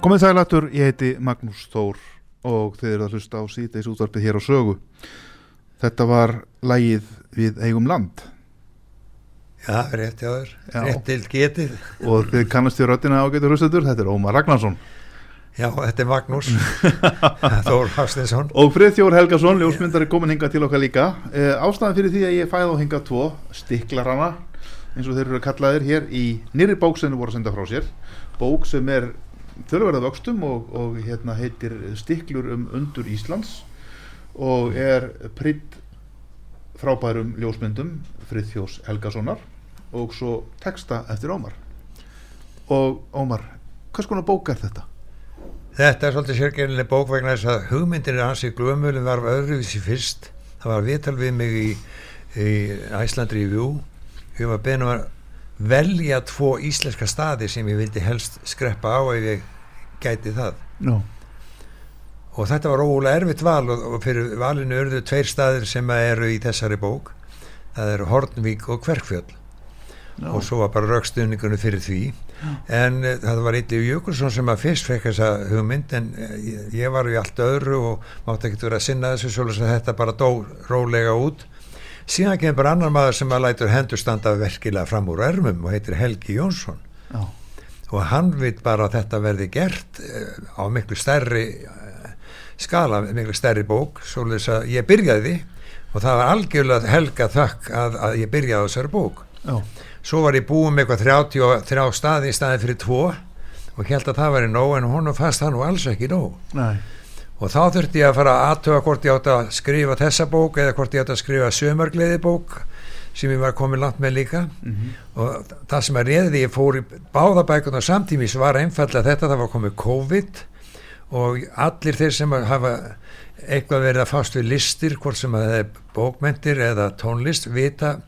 Komið sælættur, ég heiti Magnús Þór og þið eru að hlusta á síðdeis útvarpið hér á sögu. Þetta var lægið við eigum land. Já, rétt þér, Já. rétt til getið. Og þið kannast í röddina ágættur hlustendur, þetta er Ómar Ragnarsson. Já, þetta er Magnús. Þór Hafstinsson og Friðþjór Helgason, ljósmyndari komin hinga til okkar líka. Eh, ástæðan fyrir því að ég fæði á hinga tvo stiklarana eins og þeir eru kallaðir hér í nýri bók sem þau voru að senda frá sér. Bók sem er þurrverða vöxtum og, og hérna heitir Stiklur um undur Íslands og er pritt frábærum ljósmyndum Friðþjós Helgasonar og svo texta eftir Ómar. Og Ómar, hvers konar bók er þetta? Þetta er svolítið sérgerinlega bók vegna þess að hugmyndin er hansi glömmulin var öðruvísi fyrst. Það var viðtal við mig í, í Iceland Review. Ég var beðin um að velja tvo íslenska staði sem ég vildi helst skreppa á ef ég gæti það. No. og þetta var ólega erfitt val og, fyrir valinu örðu tveir staðir sem eru í þessari bók. Það eru Hornvík og Kverkfjöll. No. og svo var bara raukstuðningunni fyrir því. En uh, það var Ítli Jökulsson sem að fyrst fekk þessa hugmynd en uh, ég, var í allt öðru og mátti ekkert vera að sinna þessu svolítið að þetta bara dó rólega út. Síðan kemur annar maður sem að lætur hendur standa virkilega fram úr ermum og heitir Helgi Jónsson. Já. Og hann veit bara að þetta verði gert uh, á miklu stærri uh, skala, miklu stærri bók svolítið að ég byrjaði og það var algjörlega helga þökk að, að ég byrjaði á þessari bók Já. svo var ég búið með eitthvað 33 staði í staði fyrir tvo og held að það væri nóg en honum fannst það nú alls ekki nóg Nei. og þá þurfti ég að fara að aðtöga hvort ég átt að skrifa þessa bók eða hvort ég átt að skrifa sömargleði bók sem ég var komið langt með líka Mhm. og það sem að reyði ég fór í báða bækuna samtímis var einfallega þetta það var komið COVID og allir þeir sem hafa eitthvað verið að fást við listir hvort sem að það er bókmentir eða tónlist vita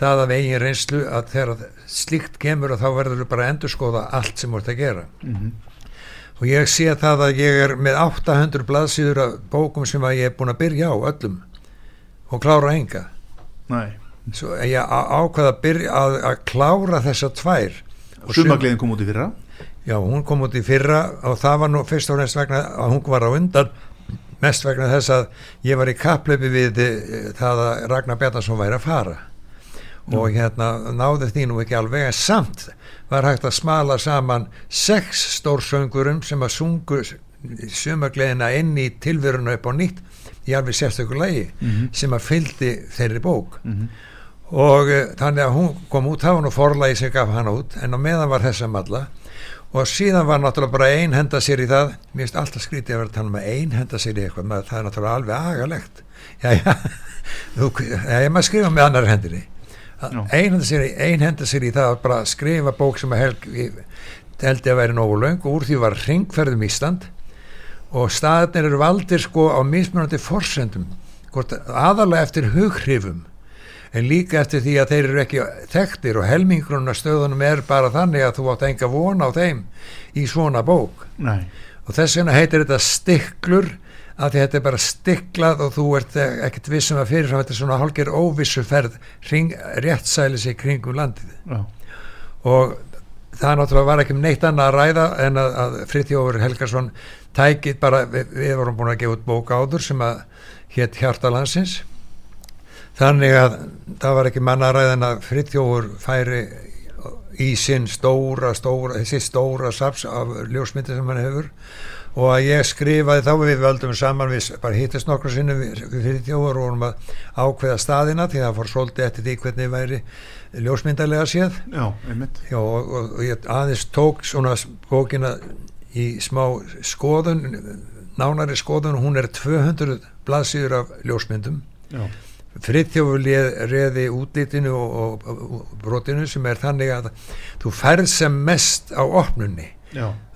það af eigin reynslu að þegar slíkt kemur og þá verður þú bara að endurskoða allt sem voruð að gera Mhm. og ég sé það að ég er með 800 blaðsýður af bókum sem að ég er búin að byrja á öllum og klára enga Nei. Svo ég á- ákvað að byrja að, að klára þessa tvær. Og sum- Sumagliðin kom út í fyrra. Já, hún kom út í fyrra og það var nú fyrst og fremst vegna að hún var á undan mest vegna þess að ég var í kappleipi við eh, það að Ragnar Bjarnason væri að fara. Og hérna náði því nú ekki alveg en samt var hægt að smala saman sex stórsöngurum sem að sungu sumagleðina inn í tilveruna upp á nýtt í alveg sérstökur lagi sem að fyldi þeirri bók. Mhm. Og uh, þannig að hún kom út það var nú forlagi sem gaf hana út en á meðan var þessa malla og síðan var náttúrulega bara ein henda sér í það. Mér finnst alltaf skrítið að vera að tala um að ein henda sér í eitthvað maður, það er náttúrulega alveg agalegt. Já já, já ég maður skrifa með annar hendinni. Já. ein henda sér í, ein henda sér í það að bara skrifa bók sem að held að væri nógu löng og úr því var ringferðum Ísland. Og staðnir eru valdir sko á mismunandi forsendum hvort aðalega eftir hughrifum en líka eftir því að þeir eru ekki þekktir og helmingrunna stöðunum er bara þannig að þú átt enga von á þeim í svona bók Nei. og þess vegna heitir þetta stiklur að því þetta er bara stiklað og þú ert ekkert vissum að fyrir þetta er svona hálfger óvissu ferð réttsælis í kringum landið Já. og það náttúrulega var ekki um neitt annað að ræða en að, að Friðjófur Helgarsson tækið bara, við, við vorum búin að gefa út bók áður sem að hétt Hjartalandsins þannig að það var ekki manna að Friðjófur færi í sinn stóra, stóra þessi stóra saps af ljósmyndi sem hann hefur og að ég skrifaði þá við völdum saman við bara hittist nokkru sinnum við Friðjófur og vorum að ákveða staðina því það fór svolítið eftir því hvernig væri ljósmyndarlega séð Já, Já, og, og, og ég aðeins tók svona bókina í smá skoðun, nánari skoðun, hún er 200 blaðsýður af ljósmyndum. Já. Friðþjófur reði útlitinu og, og, og brotinu sem er þannig að þú færð sem mest á opnunni.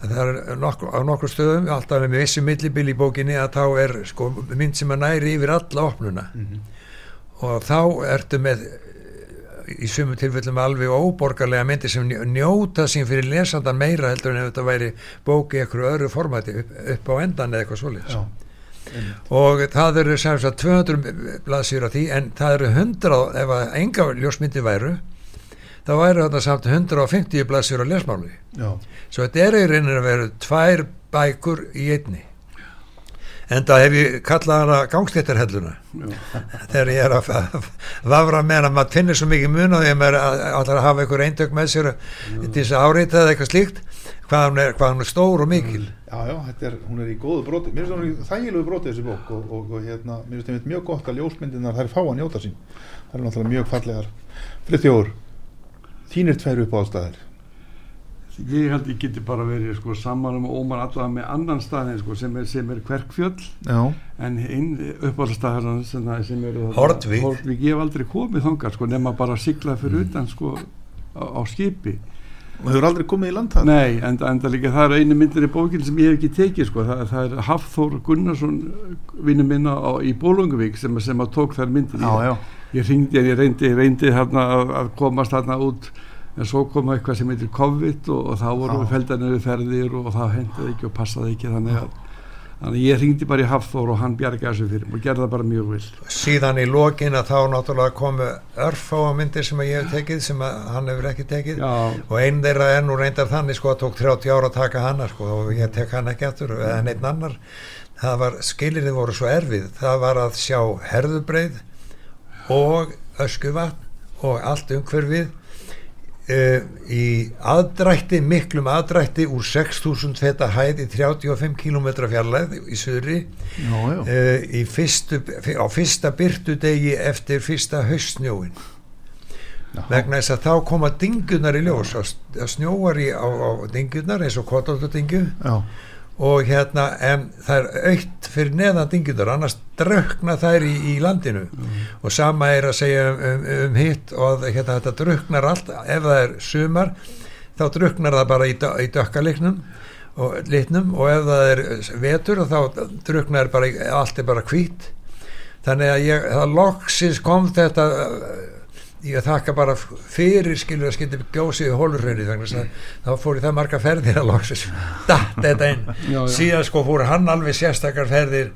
Það er nokkur, á nokkur stöðum, alltaf með vissi millibil í bókinni að þá er sko mynd sem að næri yfir alla opnuna og þá ertu með í sumum tilfellum alveg óborgarlega myndir sem njó- njóta sín fyrir lesandan meira heldur en ef þetta væri bóki eitthvað öðru formati upp, upp á endan eða eitthvað. Einmitt. Og það eru sem sagt 200 blaðsýr af því en það eru 100 ef að enga ljósmyndi væru þá væru þetta samt 150 blaðsýr á lesmáli. Já. svo þetta er í rauninni að vera tvær bækur í einni. En það hef ég kallað hana gangstéttarhelluna. Þegar ég er að vafra með hana maður finnir svo mikið mun því að maður að hafa einhver eindök með sér til þess að áreita eða eitthvað slíkt hvað hún er, hvað hún er stór og mikil. Já, já, þetta er, hún er í góðu broti. Mér finnst hún í þægilegu broti þessi bók og, og, og hérna, mér finnst þetta mjög gott að ljósmyndinar þær fá að njóta sín. Það er náttúrulega mjög fallegar. Friðþjóður, þínir tveir upp á allstæðir Ég held ég geti bara verið sko, saman um Ómar allavega með annan staðin sko, sem er, sem er Kverkfjöll. Já, en einn uppáhaldstæðar sem, Hornvík. Hornvík, ég hef aldrei komið þangað sko, nema bara að sigla fyrir Mm. utan sko, á, á skipi og hefur aldrei komið í land það Nei, en, en það líka það er einu myndir í bókin sem ég hef ekki tekið sko. það, það er Hafþór Gunnarsson vinnu minna á, í Bólungavík sem, sem að tók þær myndir. Já, já, ég ringdi en ég reyndi, reyndi þarna að, að komast þarna út en svo kom eitthvað sem heitir COVID og, og þá voru feldanir ferðir og það hendaði ekki og passaði ekki þannig að, þannig að ég ringdi bara í Hafþór og hann bjargaði þessu fyrir mig og gerði það bara mjög vel. Síðan í lokin að þá náttúrulega komu örfáa myndir sem ég hef tekið sem hann hefur ekki tekið. Já. og einn þeirra er nú reyndar þannig sko að tók 30 ára að taka hana sko og ég tek hann ekki aftur eða neitt annar. Það var, skilirði voru svo erfið. Það var að sjá herðubreið og öskuvatn og allt umhverfið uh, í aðdrætti, miklum aðdrætti úr 6.000 feta hæð í 35 km fjarlæð í söðri uh, í fyrstu, á fyrsta byrtu degi eftir fyrsta haustnjóin vegna þess að þá koma dingunar í ljós. Að snjóar í, á, á dingunar eins og kotaldudingu já. Og hérna en það er aukt fyrir neðan dingunar annars drökna þær í, í landinu. Og sama er að segja um, um, um hitt og hérna, þetta dröknar allt. Ef það er sumar þá dröknar það bara í, í dökkaliknum og litnum og ef það er vetur þá druknar bara, allt er bara hvít þannig að ég, það loksins kom þetta ég þakka bara fyrir skilur að skilja gjósið í hólurhraunni þannig að þá fór ég það marga ferðir að loksins datt þetta inn Já, já. síðan sko fór hann alveg sérstakar ferðir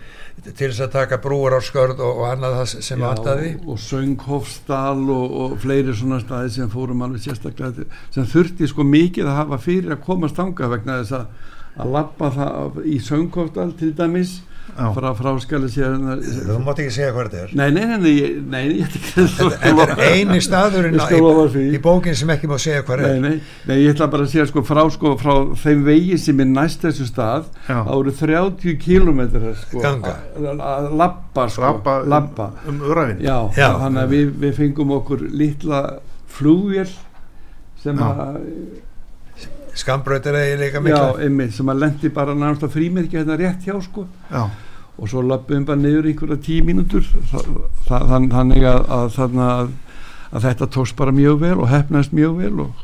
til þess að taka brúar á skörð og, og annað það sem vantaði og, og Sönghofsdal og, og fleiri svona staði sem fórum alveg sérstaklega til- sem þurfti sko mikið að hafa fyrir að komast þanga vegna þess að að lappa það í Sönghofsdal til dæmis. Frá, frá sér þú mátt ekki segja hvað þetta er. Nei, nei, nei, nei, ég- nei, ég ætla ekki að þetta er eini staðurinn í, í bókin sem ekki má segja hvað Nei, er. Nei, nei, ég ætla bara að segja sko frá, sko, frá þeim vegi sem er næst þessu stað voru 30 kilometrar sko, Ganga. að- labba sko, Labba, labba. um, um Já, Já. þannig að við, við fengum okkur litla flugvél sem að skambrautir eða líka já, mikla einmitt, sem að lendi bara að frímerkja þetta rétt hjá sko. Já, og svo lappum bara niður einhverja tíu mínútur. Þann- þannig að, að, þarna að, að þetta tókst bara mjög vel og hefnaðist mjög vel og,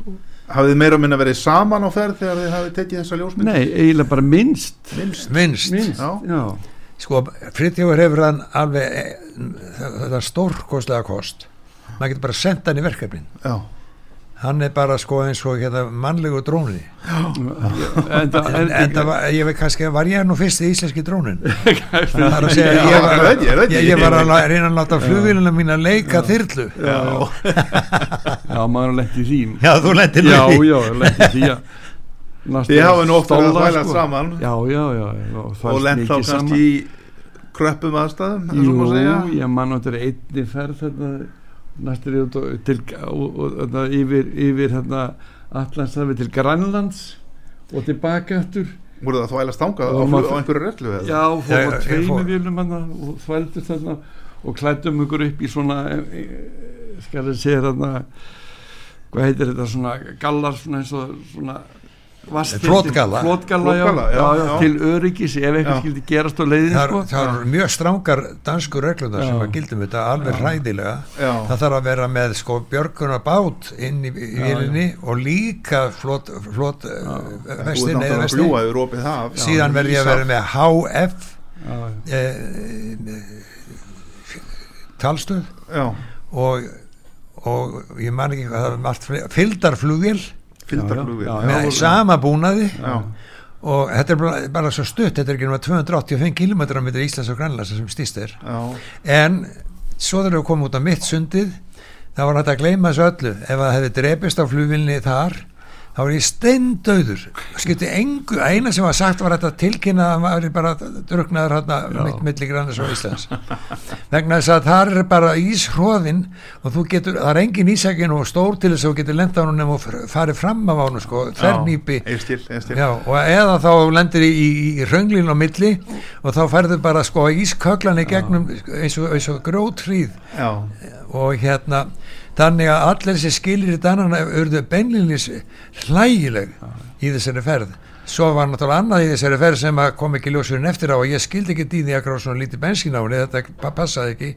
hafið þið meira og minna verið saman á ferð þegar þið hafið tekið þessa ljósmynd? Nei, eiginlega bara minnst. Minnst. Minnst. Minnst, Já. já, sko Friðjóður hefur hann alveg eh, þetta stórkostlega kost. Maður getur bara sendt hann í verkefnin. Já, hann er bara sko eins og hérna, mannlegu dróni en, það- en, en það var, ég veit kannski var ég nú fyrsti íslenski drónin það er að segja Já, ég var, ég ég ég, ég var að reyna að láta flugvélina mín að leika þyrlu. Já, já, maður lendi í því. Já þú lendir já, já, lendi í því næsta þið hafið nú oft verið að þvæla sko. saman. Já, já, já, já og lent þá kannski í kröppum aðstæðum Jú, ég man á þetta einni ferð þetta, næstur út og, til, og, og, þetta, yfir, yfir hérna, Allandshafi til Grænlands og tilbaka eftir voru það að þvælast þangað á, á einhverju rellu eða? já, fórum fór- vélum hana, og þvældust þarna og klættum ykkur upp í svona e, e, skal ég segja þarna hvað heitir þetta svona gallar svona eins og svona já, já, já, já, já. til öryggis ef eitthvað Já. skildi gerast á leiðin það, sko. það eru mjög strangar dansku reglundar sem Já. að gildum þetta alveg hræðilega. Já, það þarf að vera með sko björguna bát inn í, Já, vélinni og líka uh, ert vestin eða vestin síðan verð ég að vera með HF já, já. eh, talstöð. Já, og, og ég man ekki hvað það var fle- fylgdarflugvél. Með sama búnaði. Já, og þetta er bara, bara svo stutt þetta er ekki náttúrulega 285 km á milli Íslands og Grænlands sem stýst er. En svo þegar við komum út á mitt sundið það var hægt að gleyma þessu öllu. Ef það hefði drepist á flugvilni þar þá var ég steindauður. Skipti engu, eina sem var sagt var þetta tilkynna að maður er bara druknaður hérna mitt milli grannis og Íslands. Vegna þess að þar er bara íshróðinn og þú getur, það er engin ísækin og stór til þess að þú getur lenda á honum og farið fram af honum sko, þernýpi. og eða þá lendir í, í, í rönglinu á milli og þá færðu bara sko ísköklan í gegnum eins og, eins og grótríð. Og hérna þannig að allir þessi skilir í dannana urðu beinlinis hlægileg í þessari ferð. Svo var náttúrulega annað í þessari ferð sem að kom ekki ljósurinn eftir á og ég skildi ekki dýði að gráða svona lítið bensín á henni þetta pa- passaði ekki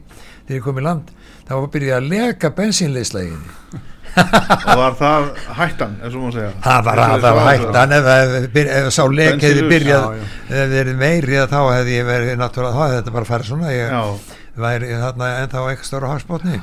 þegar ég kom í land. Þá var byrjað að leka bensínleisleginni og var það hættan eins og má segja? Það var það var hættan. Ef, ef sá lek hefði byrjað ef verið meiri þá hefði ég verið náttúrulega þá hefði þetta bara farið svona. Ég væri þarna ennþá eitthvað stóra hafsbótni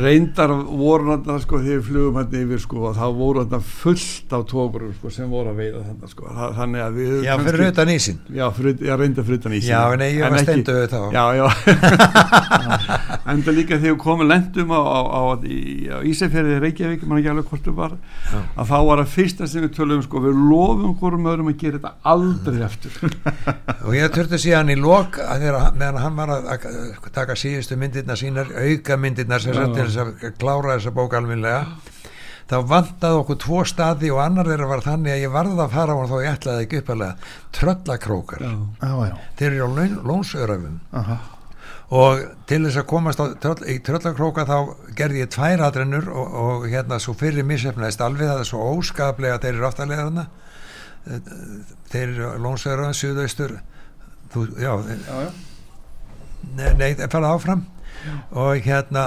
reyndar voru þarna sko þegar flugum hann yfir sko og þá voru þarna fullt af tókurum sko sem voru að veiða þarna sko. Þa, þannig að við já, fyrir utan ísin já, fyrir, já reyndar fyrir utan ísinn. Já, nei, ég En var ekki- stendu þá. Já, já enda líka þegar komum lendum á, á, á, í, á Ísafjörði Reykjavík, mann ekki alveg hvort það var Já. að þá var að fyrsta sem við tölum sko, við lofum hvorum öðrum að gera þetta aldrei eftir og ég þurfti síðan í lok að þegar meðan hann var að, að taka síðustu myndirnar sínar, auka myndirnar sem Já. til þess að klára þessa bók alminlega þá vantaði okkur tvo staði og annar þeirra var þannig að ég varði að fara á hann þó ég ætlaði ekki uppalega tröllakrókar, já, Já, já, þeir eru á aha, og til þess að komast tröll, í tröllakróka þá gerði ég tvær atrennur og, og hérna svo fyrir missefnaðist alveg það er svo óskaplega þeir eru aftalega þarna. Þeir eru lónsverðan suðaustur. Þú, já, já, já, nei, nei fara áfram. Og hérna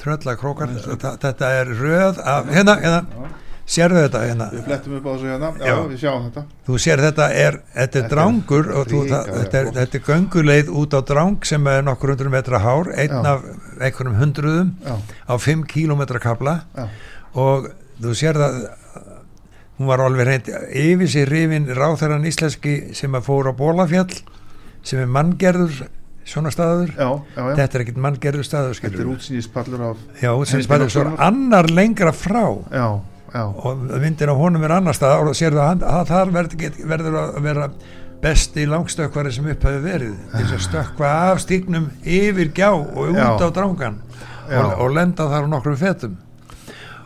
tröllakrókar þetta er röð af, hérna, hérna sérðu þetta hérna? Við flettum upp á þessu hérna, já, Já. við sjáum þetta. Þú sér þetta er, þetta er Þetta er drangur og þú, það, þetta, er, þetta er gönguleið út á drang sem er nokkur hundru metra hár einn Já. af einhverjum hundruðum já, á 5 kilometra kabla og þú sér það hún var alveg reynd yfir sér rifin ráþæran íslenski sem að fór á Bólafjall sem er manngerður svona staður. Já, já, já. þetta er ekkert manngerður staður þetta er útsýnispallur af já, spæður svo annar lengra frá. Já, já, og myndin á honum er annar stað og sér það að þar verður, get- verður að vera besti langstökkvari sem upp hefur verið til þess að stökkva af stígnum yfir gjá og út Já. á drangan Já. og, og lenda þar á nokkrum fetum.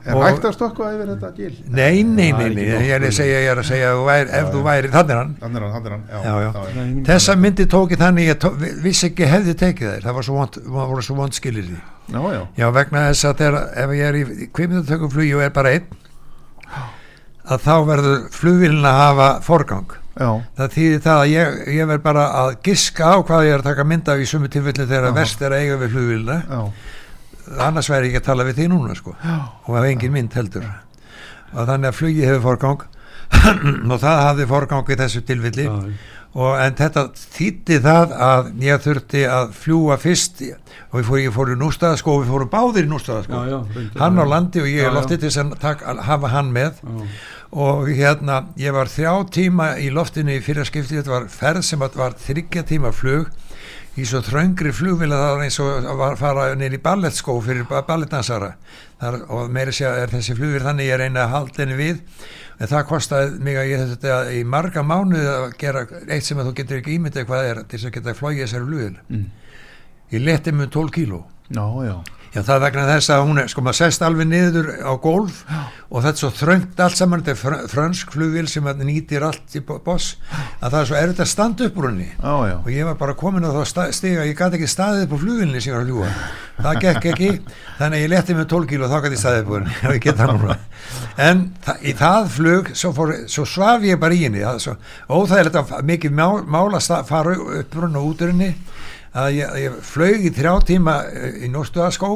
Er Og- hægt að stokka yfir þetta gil? Nei, nei, nei, nei, ekki ég er að segja, ég er að segja væri, ef þú væri, þannig hann. Er hann, er hann, já, Já, já. Nei, Þessa myndi tóki þannig ég tó, vi- vissi ekki hefði tekið þær, það var svo vond, voru svo vond skilir því. já, já, Já, vegna þess að þegar, ef ég er í kvimitatökum flugi og er bara einn, að þá verður flugvílinn að hafa forgang. já, Það þýðir það að ég, ég verð bara að giska á hvað ég er að taka mynd af í sumu tilfelli þegar Já. verst er að eiga við flugvílina, annars væri ég ekki að tala við því núna, sko, og hef engin mynd heldur. Og þannig að flugi hefur forgang og það hafði forgang í þessu tilfelli. já, og en þetta þýtti það að ég þurfti að fljúa fyrst og við fórum, ég fór í nústaðaskó við fórum báðir nústaðaskó já, já, hann á landi og ég er loftið til að taka, að hafa hann með. Já. og hérna ég var þrjá tíma í loftinu í fyrra skipti þetta var ferð sem var þryggja tíma flug í svo þröngri flugvila það var eins og að fara í ballettskó fyrir ballettdansara Þar, og meira sé að er þessi flugvil þannig ég reyna að halda henni við. En það kostaði mig að ég þetta í marga mánuði að gera eitt sem að þú getur ekki ímyndið hvað er til þess að geta flogið þessari flugvil Mm. ég leti með 12 kíló. Já, já, Já, það er vegna þess að hún er, sko, maður sest alveg niður á gólf og þetta er svo þröngt allt saman, þetta er fr- frönsk flugvél sem að nýtir allt í bo- boss, að það er svo erfitt að standa upp úr henni. Já, já, og ég var bara komin á þá stiga, ég gæti ekki staðið upp á flugvélni sem ég var að ljúa, það gekk ekki, þannig að ég leti með 12 kíl og þá gæti ég staðið upp úr henni. Og ég get það núna. En þa í það flug, svo, fór, svo svaf ég bara í henni, það er svo óþægilegt að mikið má, mála fara upp úr henni og út úr henni, að ég, ég flög í þrjá tíma eh, í nóstuðaskó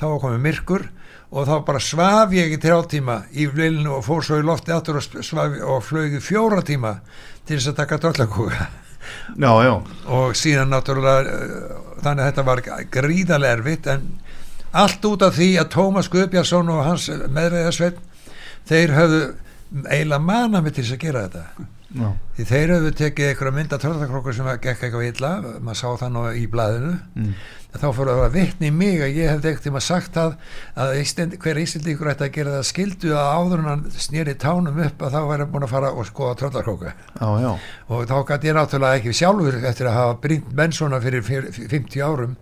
þá var komið myrkur og þá bara svaf ég í þrjá tíma í vlilinu og fór svo í lofti aftur og, og flög í fjóra tíma til þess að taka já, og síðan náttúrulega eh, þannig að þetta var gríðarlega erfitt en allt út af því að Tómas Guðbjörnsson og hans meðræðasveit þeir höfðu eiginlega mana mig til þess að gera þetta já, því þeir höfðu tekið einhverja mynda tröðakrókur sem gekk eitthvað illa maður sá það nú í blaðinu. Mm. þá fór að vera vitni í mig að ég hefði ekkert um að sagt það að Ísland, hver Íslandíkur ætti að gera það skildu að áður en hann snýri tánum upp að þá væri búin að fara og skoða já, og þá gæti ég náttúrulega ekki sjálfur eftir að hafa brínt menn svona fyrir fyr- 50 árum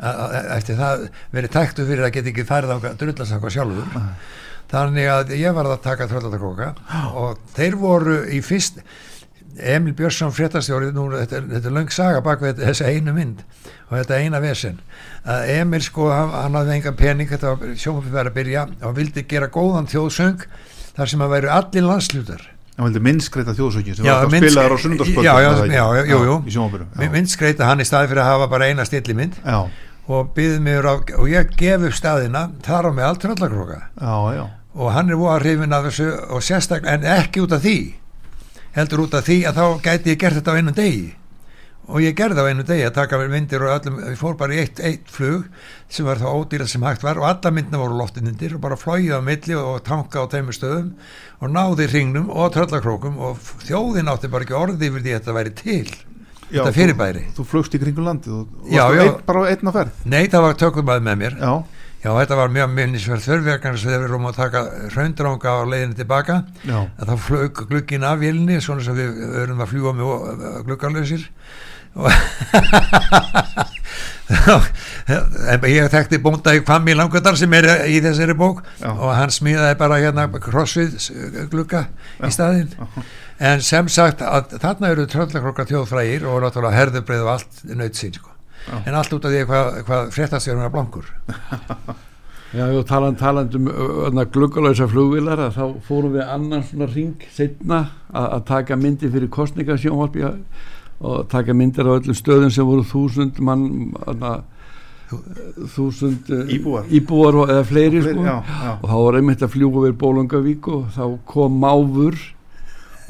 eftir það verið tæktu fyrir að geta ekki færið á drullasaka sjálfur þannig að ég var að taka tröllatakóka og þeir voru í fyrst Emil Björnsson fréttastjóri nú, þetta, þetta er löng saga bak við þessa einu mynd og þetta eina vesen. Að Emil sko, hann, hann hafði engan pening þetta var sjónfið verið að byrja og vildi gera góðan þjóðsöng þar sem að væru allir landslutar hann vildi minnskreita þjóðsökin sem Já, var myndskrey- spilaðar á sundarspöld Mynd- myndskreita hann í staði fyrir að hafa bara eina stillimynd já, og byði mig á, og ég gef upp staðina þar á mig allt tröllakróka já, já, og hann er voða hrifin af þessu og sérstak, en ekki út af því heldur út af því að þá gæti ég gert þetta á einum degi. Og ég gerði á einu degi að taka mér myndir og öllum, ég fór bara í eitt, eitt flug sem var þá ódýrað sem hægt var og alla myndina voru loftinundir og bara flóið á milli og tanka á teimur stöðum og náði hringnum og tröllakrókum og þjóðin átti bara ekki orði yfir því að þetta væri til Já, þetta fyrirbæri. Þú, þú flugst í kringum landið og. Einn, bara einna ferð? Nei, það var tökumæð með mér. Já, Já, þetta var mjög minnisverð þörfverkar sem þeir eru um að taka hraundranga á leiðinni tilbaka. Já, að þá flög glugginn af vélni svona sem við erum að fljúa með gluggarlausir og en ég þekkti bónda í Kvammi Langadal sem er í þessari bók Já. og hann smíðaði bara hérna crossfit glugga í staðinn. En sem sagt að þarna eru tröllakrokka þjóðfrægir og náttúrulega herðubreið og allt nöyt sín sko. en allt út af því hvað, hvað fréttastjórnum er blankur Já, og taland, taland um gluggalösa flugvilar að þá fórum við annan svona ring setna að, að taka myndir fyrir kostningasjónvarpi og taka myndir á öllum stöðum sem voru þúsund mann anna, þúsund eh, Íbúar. íbúar og, eða fleiri, Fleiri, sko já, já. og þá var einmitt að fljúga við Bólungavík og þá kom máfur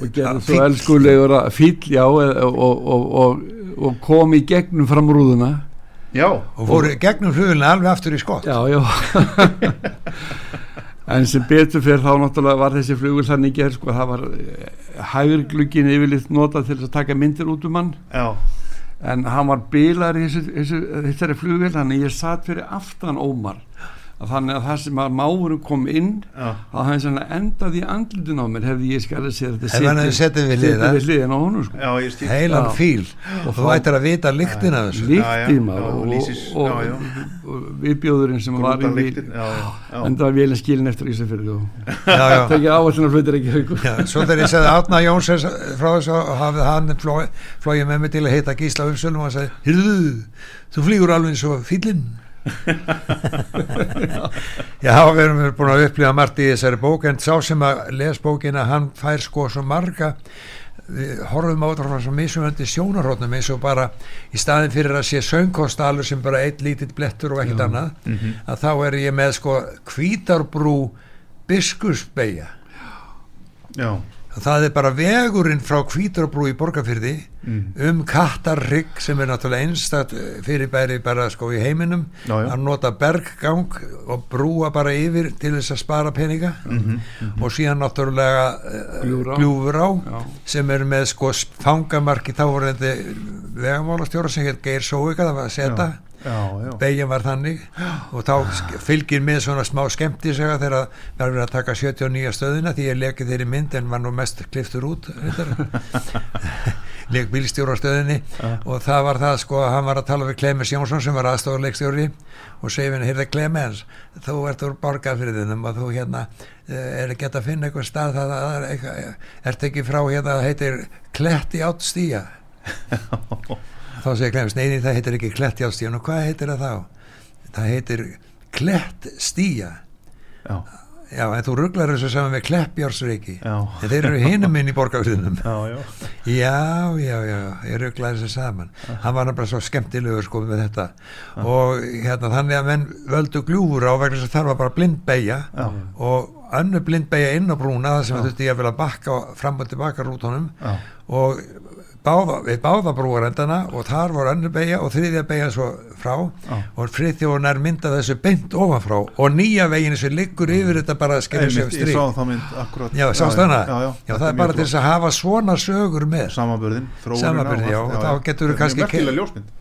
og Já, gerði svo elskulegur að fíll, já, eða- og, og, og, og kom í gegnum fram rúðuna já. Og fóru gegnum flugulina alveg aftur í skott. Já, já. En sem betur fyrir þá náttúrulega var þessi flugul þannig gerð sko, það var hægur gluggin yfirleitt notað til að taka myndir út um hann. Já, en hann var bilar í þessu, þessu, þessari flugul þannig ég satt fyrir aftan Ómar að þannig að það sem að máurum kom inn já, að hann endaði í andlutin á mér hefði ég skalið sér þetta setið við hliðina? á honum sko. heilan fíl. Og þú ættir að vita lyktin af þessu. Maður. Og og, og, og viðbjóðurinn sem var í já, já. en það vel skilin eftir Ísafjörðu og já, já. tekið áherslunar flutir ekki svo þegar ég segði Átna Jóns frá þessu og hafði hann flóið flói með mig til að heita Gísla Umsölum og hann sagði, hyrðu, þú flýgur alveg eins og fýllinn Já, við erum búin að upplifa margt í þessari bók en sá sem að les bókina hann fær sko svo marga við horfum á þetta frá svo misumöndi sjónarhóttnum eins og bara í staðin fyrir að sé söngkostalur sem bara eitt lítill blettur og ekkert annað að þá er ég með sko hvítarbrú biskusbeigja já, það er bara vegurinn frá Hvítarbrú í Borgarfyrði Mm. um Kattarrygg sem er náttúrulega einstat fyrirbæri bara sko í heiminum Já, já. að nota berggang og brúa bara yfir til þess að spara peninga Mhm, og síðan náttúrulega uh, gljúfurá Já. sem er með sko fangamarki þá voru þetta vegamálastjóra sem heit Geir Sóvika það var að setja beigjan var þannig. Og þá fylgir með svona smá skemmtisega þegar það er verið að taka 79 stöðina því ég lekið þeirri mynd en var nú mest kliftur út leik bílstjóra á stöðinni. Og það var það sko að hann var að tala við Clemens Jónsson sem var aðstofarleikstjóri og segi henni, heyrði Clemens þú ert úr þinnum og þú hérna eh, er ekki að finna eitthvað stað það er eitthvað, ert ekki frá hérna það heitir Kletti átt stíja þá segir Clemens, neini það heitir ekki stíja og hvað heitir það þá? það heitir Klett stíja já, já en þú rugglar þessu saman með Kleppjársreiki já, en þeir eru hinum inn í borgarfyrðinum já, já. Já, já, já, ég rugglaði þessu saman. Hann var náttúrulega svo skemmtilegur sko með þetta. Og hérna þannig að menn völdu gljúfur á vegna þess að það var bara blind beigja Já. og önnu blind beigja inn á brúna það sem þurfti ég að vilja bakka fram og tilbaka rútonum Já. og báða, við báða brúarendana og þar voru önnu beigja og þriðja beigja svo frá. Já. og friðþjóðunar mynda þessu beint ofanfrá og nýja veginn sem liggur yfir þetta bara að skilja sig Einmitt, ég strík sá það mynd akkurat Já? Já, já, Já, það er bara til þess að hafa svona sögur með. Samanbörðin, þróunina Samanburðinn, og þá kannski Mjög merkilega ljósmynd.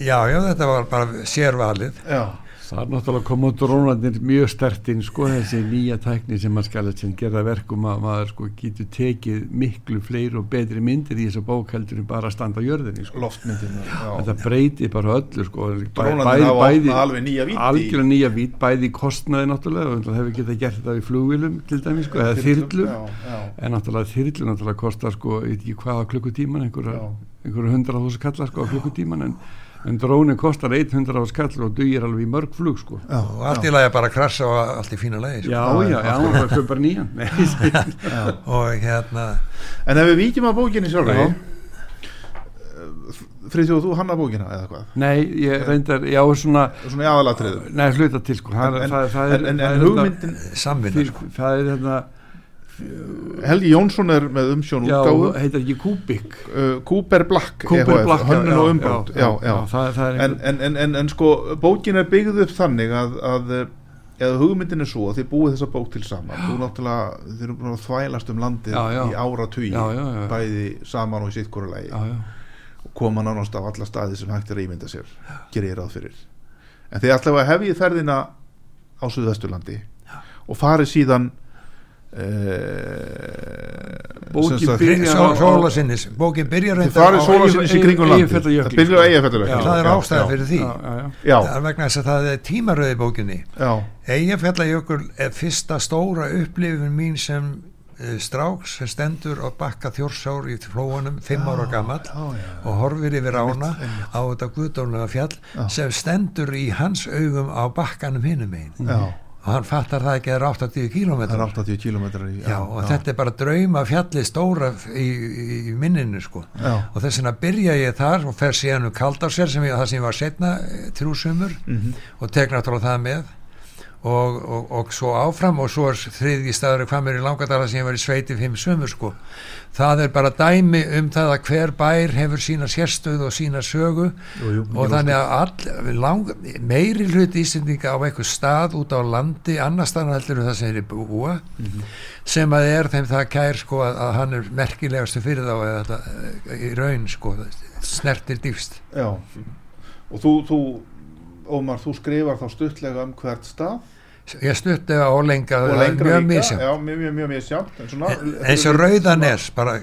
Já, já, þetta var bara sérvalið. Já, Það er náttúrulega koma drónarnir mjög stertinn sko þessi nýja tækni sem að skala sem gerða verkum að maður sko getur tekið miklu fleiri og betri myndir í þessa bók heldur en bara að standa á jörðinni sko. loftmyndin Þetta já. breytir bara öllu sko Drónarnir hafa alveg nýja í- algjörlega nýja vít, bæði í kostnaði náttúrulega og hefur getað gert þetta í flugvilum til dæmis sko, eða þyrlu Já, já, en náttúrulega þyrlu náttúrulega kostar sko, ég veit ekki hvað á klukkutíman einhverja, hundra þúsund en, en drónin kostar 100 ás kall og dugir alveg í mörg flug sko já, og allt í lagi að bara krassa og allt í fína lagi sko. já, Já, já, það er bara nýjan og hérna En ef við víkjum að bókinni sjálfur Já. Friðjóð, þú hanna bókina eða hvað? nei, ég reyndar já, svona, Svona í aðalatriðum nei, hluta til sko það, En- það, það, En, en, það en er hugmyndin samvinna sko. það er hérna Helgi Jónsson er með umsjón já, útgáfu. heitir ekki Kubik? Uh, Cooper Black já, hönnun já, og umbrót já, já, já, það, það er en, en, en, en, en sko bókin er byggð upp þannig að, að eða hugmyndin er svo að þið búið þessa bók til saman. Þú náttúrulega, þið eru búin að þvælast um landið Já, já. í ára tugi Já, já, já. bæði saman og í sitt hvora lagi. Já, já, og koma nánast á alla staði sem hægt er að ímynda sér gerir ég ráð fyrir. En þið að hefjið ferðina á Suðvesturlandi og farið síðan uh, Bókin byrjar Sólasinnis, bókin byrjar það sko. er ástæða fyrir því. Það er vegna þess að það er tímaröði bókinni. Já, Eyjafjallajökul er fyrsta stóra upplifun mín sem uh, stráks sem stendur á bakka þjórsár í flóunum, fimm ára gamall og horfir yfir ána á þetta guðdónlega fjall sem stendur í hans augum á bakkanum hinum einn og hann fattar það ekki að það er 80 það er kílómetrar 80 kilometrar í, Já, og þetta er bara drauma fjalli stóra í, í, í minninu sko. Já. og þess vegna byrja ég þar og fer síðan um Kaldársel sem ég, það sem ég var setna þrjú sumur Mhm. og tek náttúrulega það með. Og, og, og svo áfram og svo er þriðji staður hvað mér í langadala sem ég var í sveiti fimm sumur sko það er bara dæmi um það að hver bær hefur sína sérstöð og sína sögu. Jú, jú, og þannig að all, lang, meiri hluti Íslendinga á eitthvað stað út á landi annar staðan heldur en það sem er búa sem að er þeim það kær sko að, að hann er merkilegastu fyrir þá eða þetta í raun sko snertir dýfst já. Og þú, þú Ómar, þú skrifar þá stuttlega um hvert stað ég stutti á lenga, og lengra mjög svona, eins og Rauðanes bara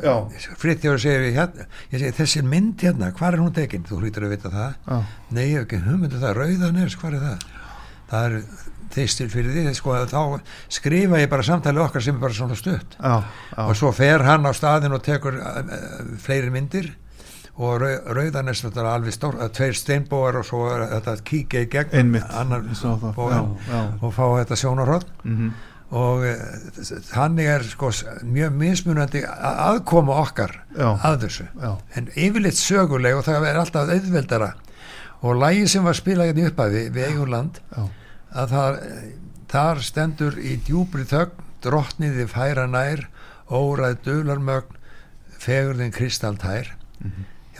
já, Friðþjóður segir við hérna ég segi þessi mynd hérna, hvar er hún tekin? Þú hlýtur að vita það. Já, nei, ég hef ekki hugmyndu það, Rauðanes, hvar er það? Það er þeistir fyrir því sko, þá skrifa ég bara samtali okkar sem er bara svona stutt. Já, já. og svo fer hann á staðin og tekur uh, fleiri myndir og rau, Rauðanes þetta er alveg stór, uh, tveir steinbóar og svo er þetta kíkja í gegn Einmitt, það, bógan já, já. og fá þetta sjónarhótt Mhm. og uh, þannig er sko mjög mismunandi aðkoma okkar Já. að þessu. En yfirleitt söguleg og það er alltaf auðveldara. Og lægi sem var spilað hérna í upphafi við eigum land að það, þar stendur í djúbri þögn drottniði færa nær órað dularmögn fegurðin kristalltær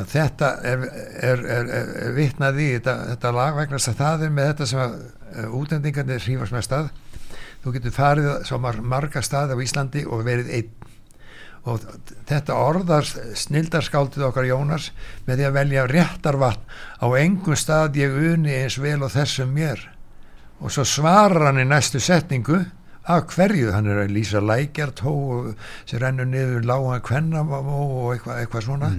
Já, þetta er, er, er, er, vitnað í þetta, þetta lag vegna að það er með þetta sem að uh, útendingarnir hrífast með stað þú getur farið svo mar marga staði á Íslandi og verið einn. Og þetta orðar snildarskáldið okkar Jónas með því að velja réttarvatn á engum stað ég uni eins vel og þessum mér. Og svo svarar hann í næstu setningu af hverju, hann er að lýsa lækjartó sem rennur niður lága kvennamó og eitthvað eitthva svona.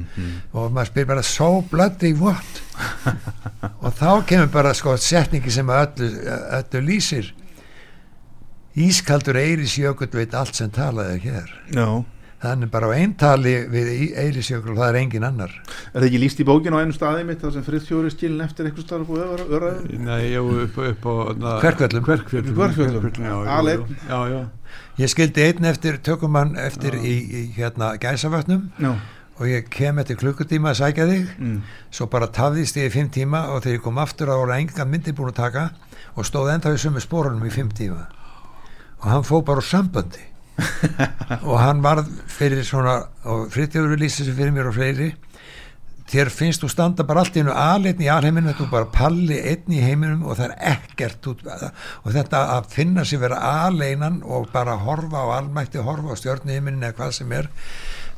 Og maður spyr bara so bloody what? Og þá kemur bara sko setningi sem öllu, öllu lýsir. Ískaldur Eiris Jökull veit allt sem talaði hér. Já þannig bara á eintali við Eiris Jökull og það er engin annar Er það ekki líst í bókin á einu staði mitt þar sem friðþjóri skilin eftir eitthvað búið að vera öraði? Nei, ég var upp, upp á na, Kverkfjöllum. Kverkfjöllum, Kverkfjöllum. Kverkfjöllum, já, já, Aleinn. já, já, já. ég skildi einn eftir tökumann eftir í, í hérna gæsavötnum Já. og ég kem eftir klukkutíma að sækja þig Mm. svo bara tafðist ég í fimm tíma og þegar ég kom aftur þá voru engan myndi búin að taka og stóð enda við sömu spórunum í fimm tíma og hann fóð bara úr sambandi og hann varð fyrir svona og frittjóður lýsti sig fyrir mér og fleiri. Þér finnst þú standa bara allt í einu aðleitn í alheiminu, þú bara palli einn í heiminum og það er ekkert út, og þetta að finna sér vera aðleinan og bara horfa á almætti, horfa á stjórnu heiminin eða hvað sem er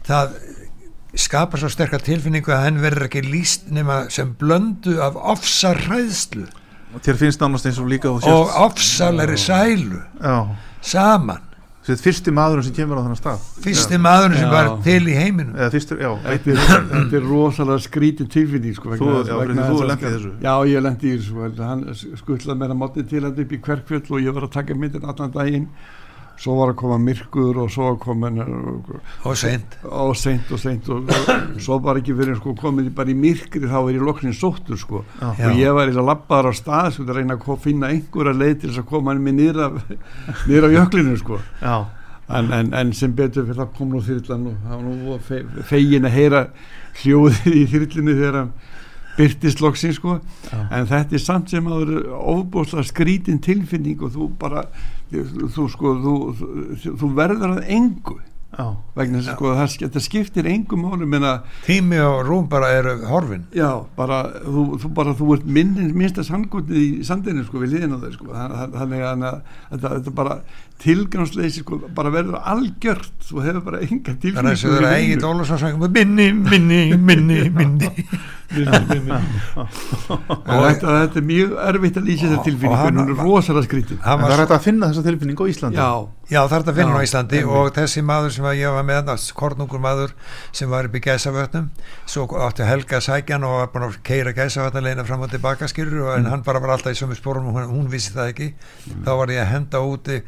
það skapar svo sterkar tilfinningu að hann verður ekki líst nema sem blöndu af ofsarræðslu Og þér finnst nánast eins og líka og ofsalegri sælu. Já. Saman Þetta er fyrsti maðurinn sem kemur á þennan stað fyrsti maðurinn sem Já. var til í heiminum Eða fyrstur, já Þetta er, þetta er rosalega skrítin tilfinning sko, Þú- já, þú í þessu. Já, ég lendi í þessu vegna hann skuttlaði mér að móti til að upp í hverkfjöld og ég var að taka myndir allan daginn svo var að koma myrkur og svo að koma og, seint. Og seint og seint og, og svo var ekki fyrir sko komið bara í myrkri þá er ég loknin sóttur sko. Já. og ég var í að labbaðar á stað sko að reyna að finna einhverja leið til þess að koma hann niður af, niður af jöklinu sko. En, en, en sem betur fyrir það kom nú þyrlan og það var nú fe, fegin að heyra hljóðið í þyrlinu þegar, byrtist loksins sko. En þetta er samt sem að ofbúslega skrítin tilfinning og þú bara þú, sko þú, þú, þú verður að engu Já, vegna þess að sko það, sk- þetta skiptir engu máli menna tími og rúm bara eru horfin. Já bara þú, þú bara þú ert minni, minnsta sangotið í sandinu sko við liðin á þau sko. Þann- þann- þannig að að þetta bara tilgangsleysi sko bara verður algjört. Þú hefur bara enga tilfinning þannig að fyrir er neinu. Egil Ólafsson sang minni, minni, minni, minni. Og þetta, þetta er mjög erfitt að lýsa Og- tilfinningu hún er rosalega en það var er hægt að finna þessa tilfinningu á Íslandi. Já, Já, það er þetta að finna Já, á Íslandi. og þessi maður sem að ég var með kornungur maður sem var upp í gæsavötnum svo átti Helga sækjan og var búin að keira gæsavötnaleina fram og tilbaka skilur og en hann bara var alltaf í sömu spórum og hún, hún vissi það ekki. Þá var ég að henda úti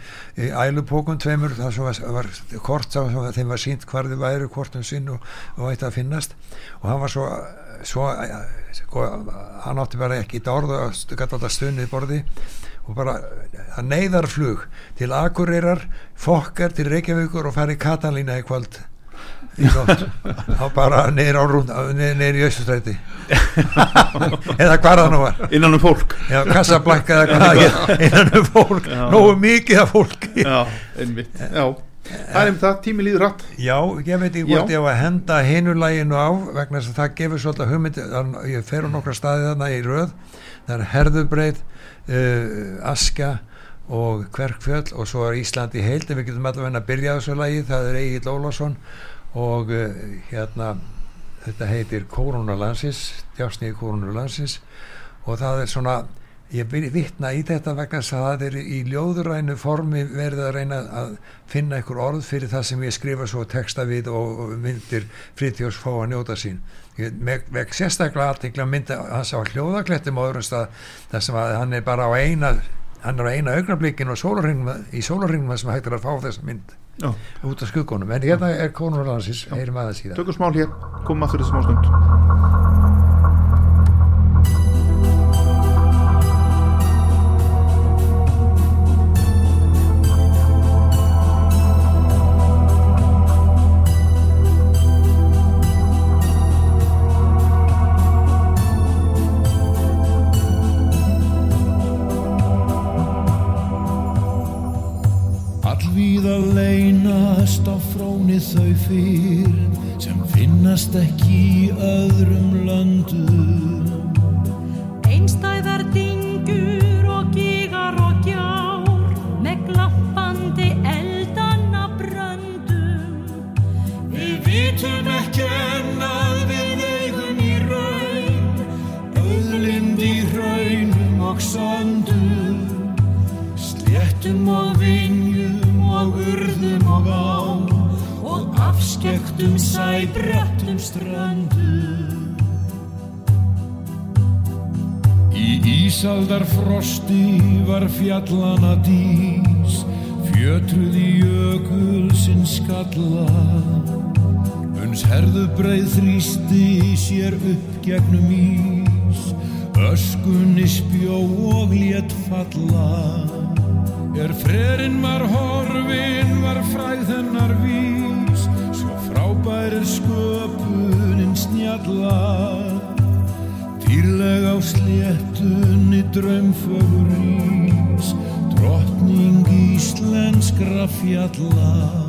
í ælupókum tveimur það sem var, var kort sem var- þeim var sínt hvar þið væri kortum sinn og, og ætti að finnast. Og hann var svo, svo sko, hann átti bara ekki í orð og gæti alltaf stunnið borði. Og bara að neyðarflug til Akureyrar, Fokkar til Reykjavíkur og fari í Katalína í kvöld þá bara neyður á rúnd neyður í Östustræti eða hvað það nú var. Innan um fólk. Já, kassablanka eða hvað það er, innan um fólk. Já. nógu mikið af fólki. Já, einmitt. Já, það er um það, tími líður rætt Já, ég veit ekki hvort Já. ég á að henda hinulæginu á vegna þess að það gefur svolítið hugmynd þann- ég fer á nokkra staði þarna í röð. Það er herðubreið uh, aska og kverkfjöll og svo er Ísland í heild. En við getum allavega að byrja á þessu lagi. Það er Egil Ólafsson og uh, hérna þetta heitir Koronalansis djásnið Koronalansis og það er svona ég vil vitna í þetta vegna að það er í ljóðurænu formi verið að reyna að finna einhver orð fyrir það sem ég skrifa svo texta við og, og myndir Fritjórs fá að njóta sín. Meg sérstaklega aðtekla mynda hans á hljóðaklettum á öðrum stað þar sem að hann er bara á eina hann er á eina augnablikin og sólarringum í sólarringum sem hægt er að fá þessa mynd út af skuggunum, en hérna er konurlansis heyrum aðeins í það. Tökum smál hér, komum aftur þessi smá stund Allvíða leynast á fróni þau fyrr sem finnast ekki í öðrum löndum. Einstæðar dyngjur og gígar og gjár með glampandi eldanna bröndum. Við vitum ekki enn að við eigum í raun, auðlind í raunum og söndum, sléttum og og urðum og á, og afskektum sæbrettum ströndum. Í ísaldar frosti var fjallana dís, fjötruð í jökul sinn skalla. Uns herðu breið þrýsti sér upp gegnum ís, öskunni spjó og lét falla. Er frerinn var horfin, var fræð hennar vís, svo frábær er sköpunin snjalla. Dýrleg á sléttunni draumfögur rís, drottning íslenskra fjalla.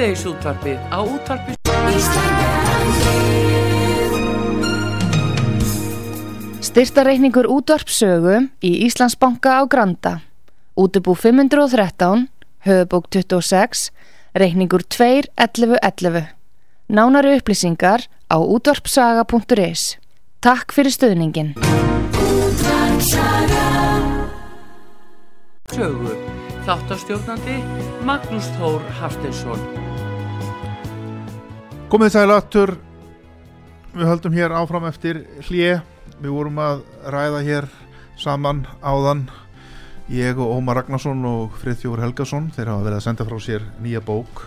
Síðdeis útvarpið á útvarpið Styrtareikningur útvarpsögu í Íslandsbanka á Granda. Útubú 513, höfubók 26, reikningur 2.11.11. Nánari upplýsingar á útvarpsaga.is. Takk fyrir stöðningin. sögu. Þáttastjórnandi Magnús Þór Haftinsson. Komið sæl aftur. Við höldum hér áfram eftir hlje Við vorum að ræða hér saman áðan. Ég og Ómar Ragnarsson og Friðþjófur Helgason Þeir hafa verið að senda frá sér nýja bók.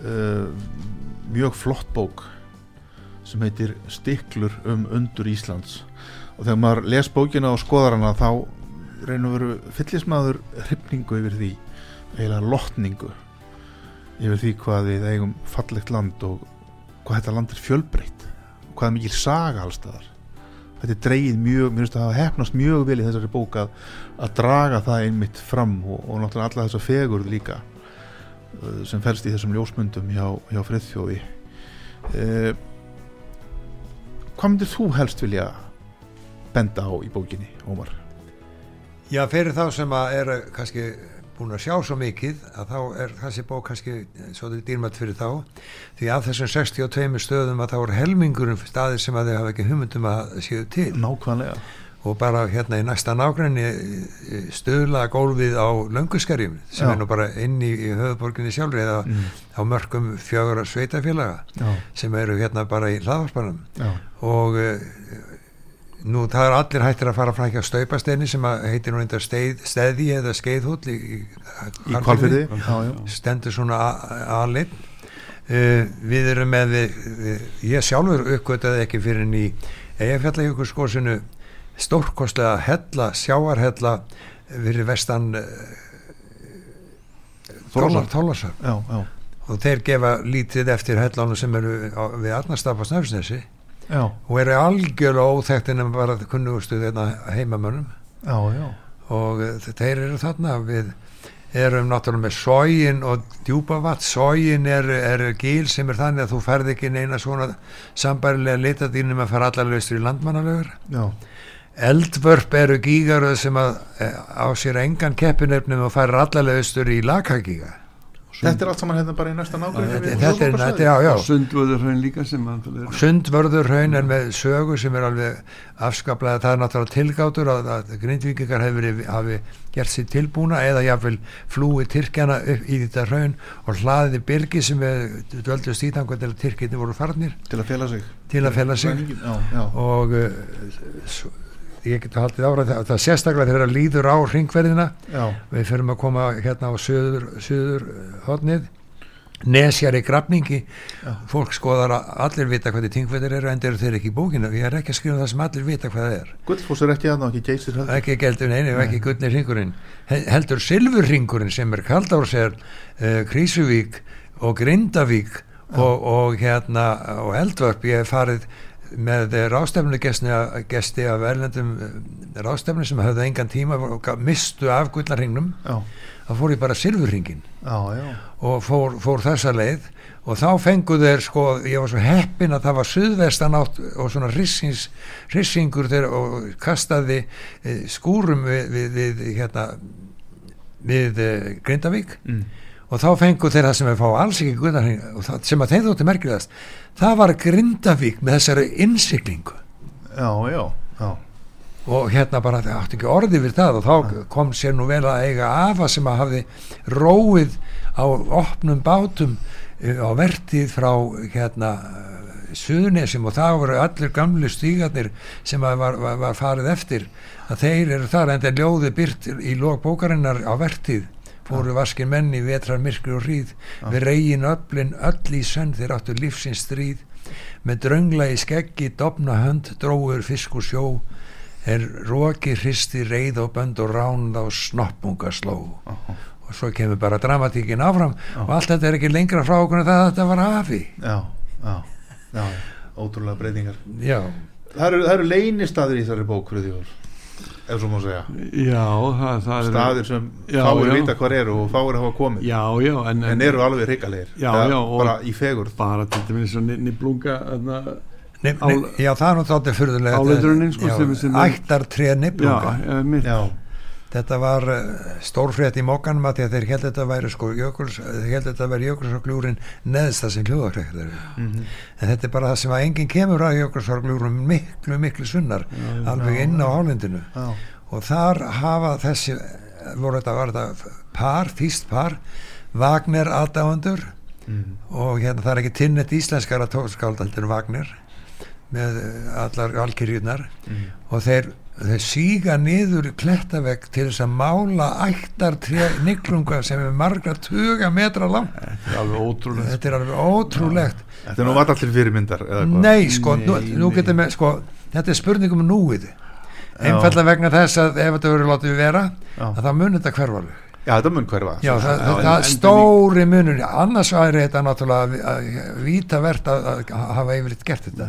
Uh, Mjög flott bók sem heitir Stiklur um undur Íslands. Og þegar maður les bókina og skoðar hana þá reynur veru fyllismæður hrifningu yfir því. Eiginlega lotningu yfir því hvað við eigum fallegt land og hvað þetta land er fjölbreytt hvað er mikil saga allstaðar þetta er dreigið mjög, mér finnst að hafa hefnast mjög vel í þessari bók að, að draga það einmitt fram og, og náttúrulega alla þessa fegurð líka uh, sem felst í þessum ljósmyndum hjá, hjá friðþjófi uh, hvað myndir þú helst vilja benda á í bókinni, Ómar? Já, fyrir þá sem að eru kannski búin að sjá svo mikið að þá er þessi bók kannski svolítið dýrmætt fyrir þá. Því að þessum 62 stöðum að þá er helmingurum staðir sem að þau hafa ekki hugmyndum að séu til. Nákvæmlega. Og bara hérna í næsta nágræni stöðla gólfið á lönguskerjum sem Já. er nú bara inn í, í höfuborginni sjálfri eða á mörgum fjögur sveitafélaga Já, sem eru hérna bara í hlaðvarpanum já, og uh, nú það er allir hættir að fara fram hjá staupasteini sem að heitir nú einnig steið, steði eða skeiðhúll í, í, í kvalfyrði stendur svona alinn uh, við erum með við, við, ég sjálfur uppgötaði ekki fyrir en í Eyjafjallajökulskosinu stórkostlega hella, sjáarhella fyrir vestan uh, já, já, og þeir gefa lítið eftir hellanu sem eru á, við Arnarstapa Snöfsnesi já, og eru algjörlega óþekkt en bara kunnugustu þeirna heimamönnum. Já, já. og eh, þeir eru þarna við erum náttúrulega með sógin og djúpavat, sógin er, er gíl sem er þannig að þú ferð ekki neina svona sambærilega litadýnum að fara allarleistur í landmannalögur eldvörp eru gígaröð sem að eh, á sér engan keppinefnum og færir allarleistur í lakagíga Þetta er allt saman hérna bara í næsta nágrinni þetta er, þetta, já, já. Sundvöður hraun líka sem náttúrulega er er með sögu sem er alveg afskaplega, það er náttúrulega tilgátur að, að grindvíkingar hefur hafi gert sér tilbúna eða jáfnvel flúi Tyrkjana upp í þetta hraun og hlaðiði byrgi sem við döldust í þangu til að Tyrkjani voru farnir Til að fela sig. Til að fela sig. Já, já, og uh, ég get haldið ára það, það sérstaklega þegar það líður á ringverðina já, við förum að koma hérna á söður, söður hodnið nesjar í grafningi. Já. fólk skoðar að allir vita hvað þið tingveðir eru en eru þeir ekki í bókinu. Ég er ekki að skrifa það sem allir vita hvað það er. Gullfoss er ekki aðná, ekki geysir heldur. Ekki geldur neini og ekki gullni ringurinn He- heldur silfurringurinn sem er Kaldársel, uh, Krísuvík og Grindavík og, og hérna og Eldvörp. Ég hef farið með rástefnugesti af erlendum rástefnu sem höfðu engan tíma mistu af gullnarringnum Já, þá fór ég bara já, og fór, fór þessa leið og þá fengu þeir sko, ég var svo heppin að það var suðvestan átt og svona rissins, rissingur þeir og kastaði e, skúrum við, við, við hérna við e, Grindavík. Mm. Og þá fengu þeir það sem er fá alls ekki það, sem að þeir þótti merkilegast það var Grindavík með þessari innsiklingu já, já, já. og hérna bara það átti ekki orði við það og þá kom sér nú vel að eiga afa sem að hafði róið á opnum bátum eh, á vertið frá hérna Suðunesim og það voru allir gamlu stígarnir sem að var, var, var farið eftir að þeir eru þar en þeir ljóði byrt í lók bókarinnar á vertið fóru vaskin menni vetrar myrkri og hríð. Við reygin öflin öll í sönn þeir áttu lífsins stríð. Með dröngla í skeggi dofna hönd dróður fisk og sjó. Er roki hristi reið og bönd og ránd á snoppunga sló. Og svo kemur bara dramatíkin áfram. Og allt þetta er ekki lengra frá okkur en það að þetta var afi. Já, já, já, ótrúlega breytingar. Já, það eru, eru leynistaðir í þessari bók Friðjóður, ef svo má segja. Já, það, það er staðir sem Já, fáir já. vita hvað eru og fáir hafa komið. Já, já, en, en eru alveg hrikalegir. Bara í fegurð. Bara til dæmis niblunga já það er nú þáttir fyrðulega Áletrunnin, þetta var uh, stórfrétt í mokkanum að því að þeir held þetta væri sko jökuls, þeir held þetta væri jökulsárgljúrin neðsta sem hljóðakrekk Mhm. en þetta er bara það sem að enginn kemur að jökulsárgljúrum miklu miklu sunnar alveg inn á hálendinu já, og þar hafa þessi voru þetta, var þetta par, þýst par Wagner aðdáendur mm. og hérna það er ekki tinnett íslenskara tókskáldaldur Wagner með eh, allar alkyrjurnar Mm. og þeir, þeir síga niður klettavegg til þess að mála ættar niklunga sem er margra tuga metra lang þetta er alveg er ótrúlegt. Þetta er nú allir fyrirmyndar nei sko, nú, Nei, nú nei. getur með sko, þetta er spurning um núið. Einfallega vegna þess að ef þetta verður látið vera Já. að það mun þetta hverfarlega Já, þetta mun hverfa. Já, það, það, það en- stóri munur annars væri þetta náttúrulega vítavert að, að hafa yfirleitt gert þetta.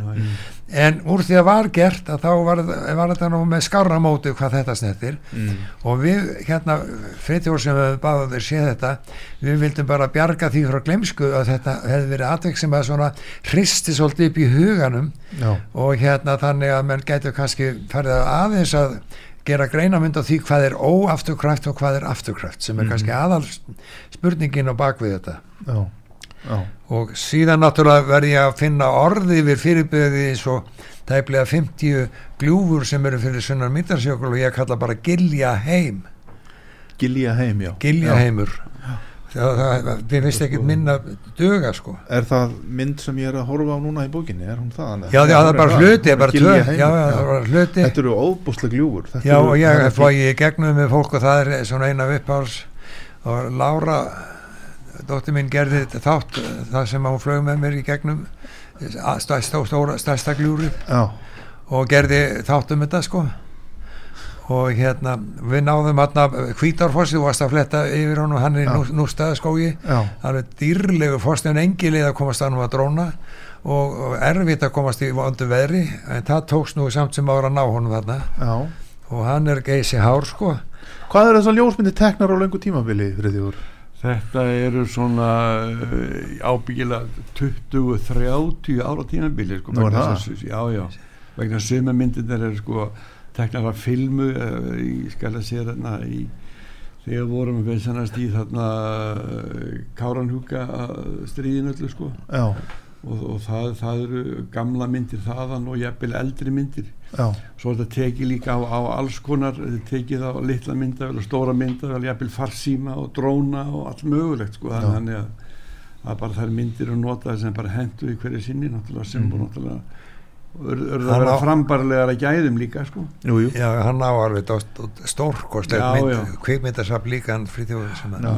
En úr því að var gert að þá var, var þetta nú með skára móti hvað þetta snettir mm. og við hérna friðjór sem við báðum þeir sé þetta við vildum bara bjarga því frá glemsku að þetta hefði verið atveg sem að svona hristi svolítið upp í huganum. Já, og hérna þannig að menn gætu kannski farið að aðeins að gera greinamynd á því hvað er óafturkræft og hvað er afturkræft sem er kannski aðal spurningin á bakvið þetta. Já, já. Og síðan náttúrulega verði ég að finna orði yfir fyrirbyrði eins og tæplega 50 gljúfur sem eru fyrir sunnar myndarsjökul og ég kalla bara gilja heim Gilja heim, já. Gilja Já. heimur það, það, við veist ekkert minna duga sko. Er það mynd sem ég er að horfa á núna í bókinni? Er hún það? já, já það er bara hluti, Þetta eru óbúslega gljúfur. Þetta Já og ég flogið í gegnum með fólk og það er svona eina uppáhals og Lára dóttir mín gerði þetta þátt það sem hún flög með mér í gegnum stærsta, gljúri Já, og gerði þátt um þetta sko og hérna við náðum hérna Hvítárfossi þú varst að fletta yfir honum hann er í nústaðaskógi já, alveg dýrlegu fórstefn engi leið að komast að nú að dróna. Og, og erfitt að komast í vondu veðri en það tókst nú samt sem ára að ná honum þarna. Já. Og hann er geysi hár sko. Hvað er þessar ljósmyndi teknar á lengu tímabili, Friðjóður? Þetta eru svona uh, ábyggilega 20-30 ára tímabili sko, Nú er það? Já, já, vegna suma myndirnar eru sko teknar af filmu uh, í skal að sé þarna í þegar vorum við sannast í þarna uh, Káranhúka stríðin öllu sko. Og, og það, það eru gamla myndir þaðan og jafnvel eldri myndir. Já, svo er þetta tekið líka á, á alls konar þetta tekið á litla myndavel og stóra myndavel, jafnvel farsíma og dróna og allt mögulegt sko. Þannig að, að bara þær myndir og notaði sem bara hendu í hverju sinni náttúrulega sem búið náttúrulega urðu ur, Hann að vera frambarlegar að gæðum líka sko. Jú, jú. Já, hann á alveg stórkostlegt kvikmyndasafn líka hann já,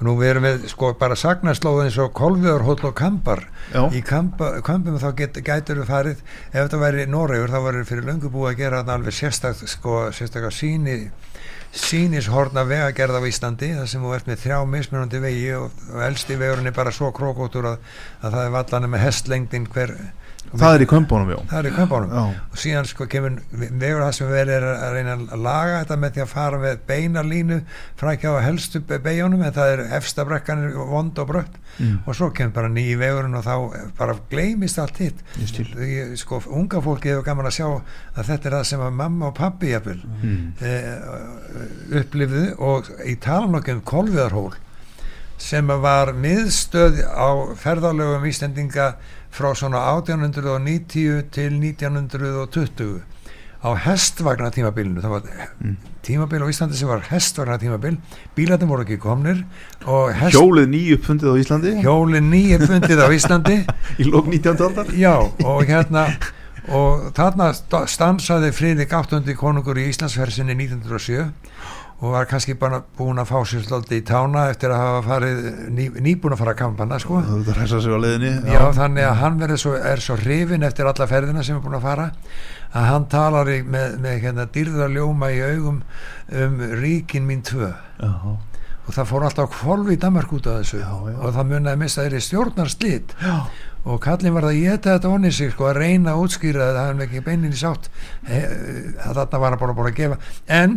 og nú við erum við sko bara sagnaslóð eins og Kolviðarhóll og Kampar Já, í kampa, kampum þá get, gætur við farið ef þetta væri Noregur þá væri fyrir löngu búið að gera þarna alveg sérstak sko, sérstaklega síni sínishorna vegagerð á Íslandi þar sem þú ert með þrjá mismunandi vegi og, og elsti vegurinn er bara svo krókóttur að, að það er vallan með hestlengdin hver það er í kömbunum, já. Það er í kampánum Já, og síðan sko kemur vegur það sem verið er að reyna að laga þetta með því að fara með beina línu frækja á helstu be- beigjunum en það er efsta brekkan er vond og brött. Mm. og svo kemur bara nýji vegurinn og þá bara gleymist allt hitt. Sko unga fólki hefur gaman að sjá að þetta er það sem að mamma og pappi jafnvel mm. eh, upplifðu. Og í talanokkum Kolviðarhól sem var miðstöð á ferðalögum Íslendinga frá svona 1890 til 1920 á hestvagna tímabilinu það var Mm. tímabil á Íslandi sem var hestvagna tímabil bílarnir voru ekki komnir hest, Hjólið nýju uppfundið á Íslandi hjólin nýja fundið á Íslandi í lók 19. aldar Já, og hérna og þarna sta- stansaði Friðrik 8. konungur í Íslandsferðsinni 1907 og var kannski bara búin að fá sér svolítið í tána eftir að hafa farið ný, nýbúin að fara að kampana sko. Það að leiðinni Já, þannig að hann svo, er svo hrifin eftir alla ferðina sem er búin að fara að hann talar í, með, með hérna, dýrðarljóma í augum um ríkin mín tvö. Já, og það fór alltaf kvolvi í Danmark út af þessu. Já, og það munið að missa þeirri stjórnarslit. Já, og kallin var að geta þetta onni sig sko, að reyna að útskýra þetta hann ekki beinin í sátt he, að þarna var hann bara búin að gefa. En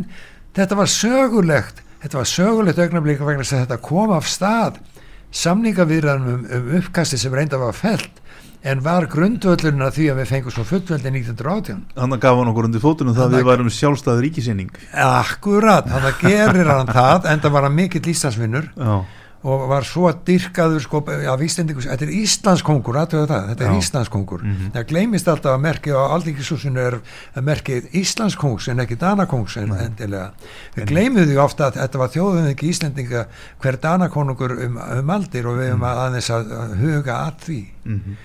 þetta var sögulegt þetta var sögulegt augnablík vegna að þetta kom af stað. Samningavirðanum um, um uppkasti sem reynda var felt en var grundvöllurinn að því að við fengum svo fullveldi 1918 hann gaf hann okkur undir fótunum það að við værum sjálfstæð ríkisinning Akkurat, þannig gerir hann það en það var hann mikill Íslandsvinnur. Já, og var svo dyrkaður sko, af Íslendingus, þetta er Íslandskongur þetta er Já. Íslandskongur Mhm. það gleymist alltaf að merki á aldingisúsinu er að merkið Íslandskongs en ekki Danakongs en, endilega. Við gleymum því ofta að þetta var þjóðum ekki Íslendinga hver Danakonungur um, um aldir og við Mhm. höfum að aðeins að, að huga að því. Mhm,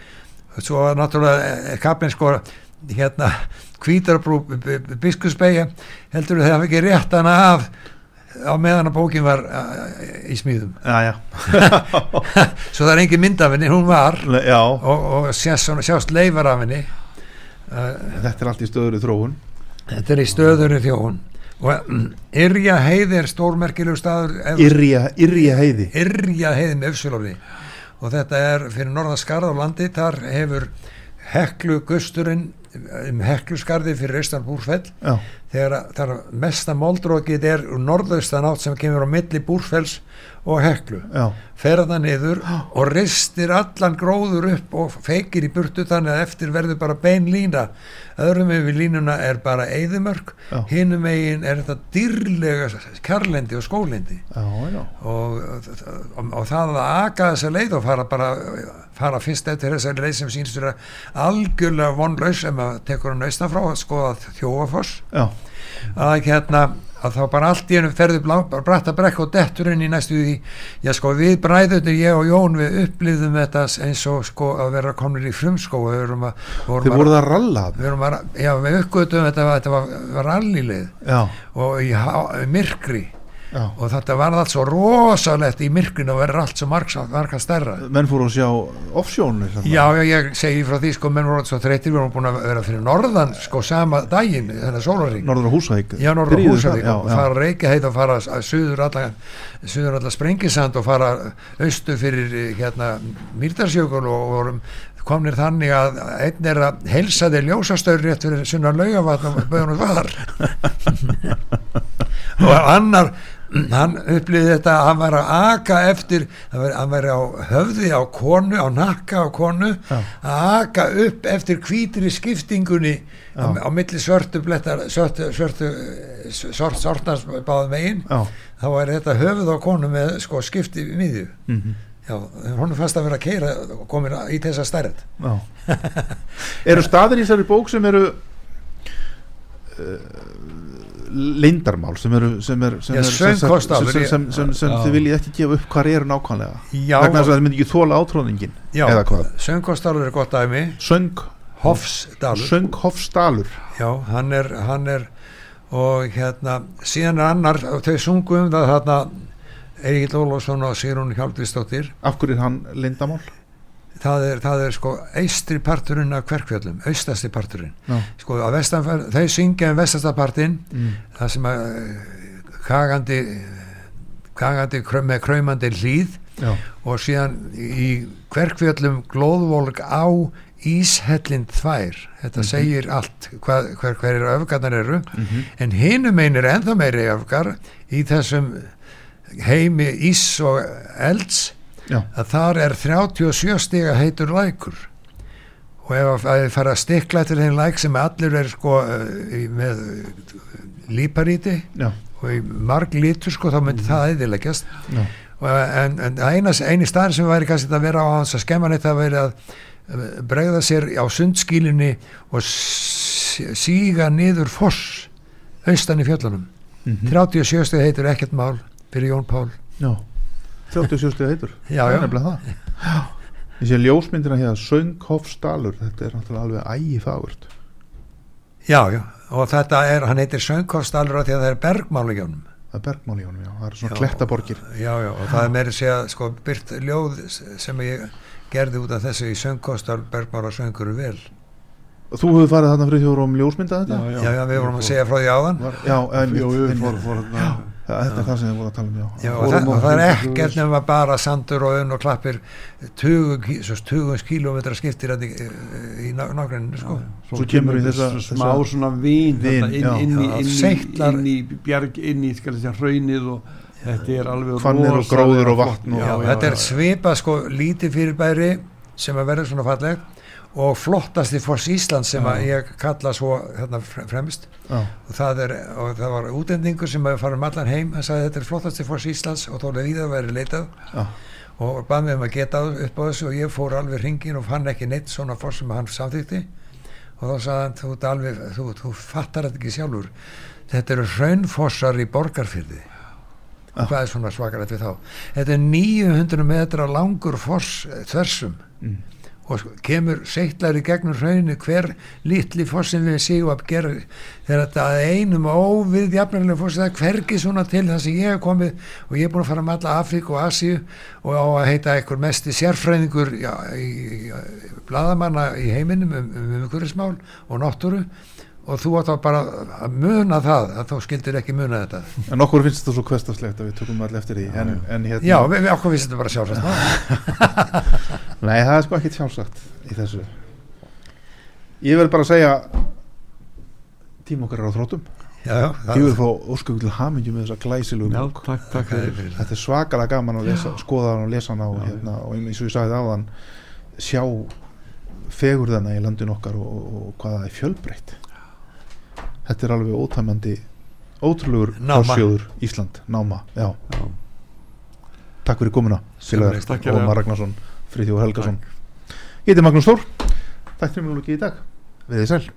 svo var náttúrulega kaplinn sko hérna kvítarbrú biskusbeigja heldur þau hafa ekki rétt hana af á meðan að bókin var uh, í smíðum. Já, já. svo það er engin mynd af henni, hún var. Já. og, og sjást, sjást leifar af henni. Uh, þetta er allt í stöður í þróun. þetta er í stöðunni þjóun og mm, Yrja heiði er stórmerkilegu staður Yrja, yrja heiði. Yrja heiði með öfsulófi og þetta er fyrir norðan skarð á landi. Þar hefur heklu gusturinn um hekluskarði fyrir Já, þegar að- mesta moldrókið er úr norðaustan átt sem kemur á milli búrfells og heklu. Já, fer það niður og ristir allan gróður upp og feikir í burtu þannig að eftir verður bara bein lína. Öðrum yfir línuna er bara eyðimörk, Já. hinum megin er þetta dýrlega kjarlendi og skólendi. Já, já. Og, og, og það að aka þessa leið og fara bara fara fyrst eftir þessari leið sem sínst vera algjörlega vonlaus sem að tekur hann austan frá að skoða þjóafoss að hérna að þá bara allt í hennu ferðu blá- bara bratta brekk og dettur inn í næstu því já sko við bræðunir ég og Jón við upplýðum þetta eins og sko að vera komnir í frumskó við vorum að, vorum að, að ralla við vorum að já við uppgötum þetta, var- þetta var, var rallilið Já, og í há- myrkri já. Og þetta var allt svo rosalegt í myrkrinu og verður allt svo marga, stærra. Menn fóru að sjá offsjónu já, já, ég segi frá því sko menn voru svo þreytir, við vorum búin að vera fyrir norðan sko sama daginn, þennan sólaring Norður á Húsavík. Já, norður húsavík. það, og fara að reykja heit og fara að suður alla, suður alla sprengisand og fara austu fyrir eh, hérna Mýrdarsjökul og vorum komnir þannig að einn er að helsa þeir ljósastöður rétt fyrir sunna laugavatn og bauðunum var og annar hann upplýði þetta að hann var að aka eftir hann var- hann væri á höfði á konu á nakka á konu Já. að aka upp eftir hvítri skiptingunni á, á milli svörtu blettar svörtu, svörtu sort, sortans báðum megin. Já, þá er þetta höfuð á konu með sko skipti miðju. Mhm, já, hún fast að vera að keira komin í þessa stærð. Eru staðir í þessari bók sem eru uh, leindarmál sem eru sem er, sem Já, er, sem, sem, þið viljið ekki gefa upp hvað eru nákvæmlega. Þess að það myndi ekki þóla átróningin já. eða hvað? Söngkostalur er gott dæmi. Söng, Hofsdalur. Sönghofsdalur já, hann er, hann er og hérna síðan er annar, þau sungu um það þarna Egil Ólafsson og Sigrún Hjálpvistóttir af hverju er hann lindamál það er, það er sko eistri parturinn af kverkfjöllum, austasti parturinn Já. sko að vestanferð, þau syngja um vestastapartinn mm. það sem að kagandi kagandi með kraumandi hlýð já, og síðan í kverkfjöllum glóðvolk á Íshellin þvær þetta segir allt hvað, hver, hver öfgarnar eru Mhm. en hinum einn er ennþá meiri öfgar í þessum heimi ís og elds já, að þar er 37 stiga heitur lækur. Og ef að þið fara að stikla til þeim læk sem allir er sko eh, með eh, líparíti já, og í marg lítur sko þá myndi það eðileggjast já. Og, en, en eina, eini staðar sem væri kannski að vera á hans að skemma neitt að vera að eh, bregða sér á sundskílinni og síga niður foss austan í fjöllunum. Mhm. 37 stið heitur ekkert mál fyrir Jón Pál. Já 37 stiga heitur. Já, já. það. Já. ég sé ljósmyndina hér sönghofsdalur þetta er náttúrulega alveg ægi fagurt já, já, og þetta er, hann heitir Söngkostalur af því að það er bergmál í jónum það er bergmál í honum, já, það er svona Já. klettaborgir. Já, já, og það er meiri segja sko byrt ljóð sem ég gerði út af þessu í Söngkostal bergmála söngur vel. Þú hefur farið þarna fyrir þjóru um ljósmynda þetta? Já, já, við vorum að segja frá því áðan. Var, já, einmitt, Jú, jú, einmitt. Þetta er það sem þið voru að tala um já. Já, og, það, og það er ekkert nema bara sandur og unn og klappir tugum, kí- svo tugum kílómetra skiptir í, í nágranninu sko. Svo kemur í þessa- þessu smá svona vín, inn, í- Já, inn, í- seytlar- inn í bjarg, inn í skal þess að hraunið og þetta er alveg Hvannir og gróður og vatn og- já, þetta er svipa sko lítið fyrirbæri sem að verða svona falleg og flottasti foss Íslands sem að ég kalla svo hérna fre- fremst. Og það, er, og það var útendingur sem að fara um allan heim hann sagði þetta er flottasti foss Íslands og þó leðið að vera leitað. Já, og bað mig um að geta upp á þessu og ég fór alveg hringin og fann ekki neitt svona foss sem hann samþykti og þá sagði hann þú, alveg, þú, þú fattar þetta ekki sjálfur. Þetta eru hraunfossar í borgarfyrði og hvað er svona svakarætt við þá? Þetta er 900 metra langur foss eh, þversum. Mm. Og kemur seittlar í gegnum hrauninu hver litli fossin við sig og þegar þetta einum óvið jafnarlega fossin það er hvergi svona til það sem ég hef komið. Og ég er búin að fara um alla Afríku og Asíu og á að heita einhver mesti sérfræðingur já, í, í, í, bladamanna í heiminum um, um umhverfismál og náttúru og þú átt að bara að muna það að þú skildir ekki muna þetta. En okkur finnst þetta svo kvestaslegt að við tökum allir eftir því. En, en hérna, já, við, við okkur finnst þetta bara sjálfsagt nei það er sko ekkit sjálfsagt í þessu. Ég verð bara segja tíma okkar er á þróttum. Já, já, ég vil fá ósköku til hamingju með þessa glæsilu Já, bók. takk, takk það fyrir fyrir þetta er svakalega gaman að lesa, skoða hann og lesa hann Já, hérna, og eins og ég sagði áðan sjá fegurðana í landin okkar og, og, og hvað það er fjölbreytt þetta er alveg ótæmandi ótrúlegur Náma. forsjóður Ísland, náma, já Já. takk fyrir komuna. Takk hérlega. Ómar Ragnarsson, Friðjóð Helgason ég heiti Magnús Þór þættum við nú ekki í dag, við þið sæl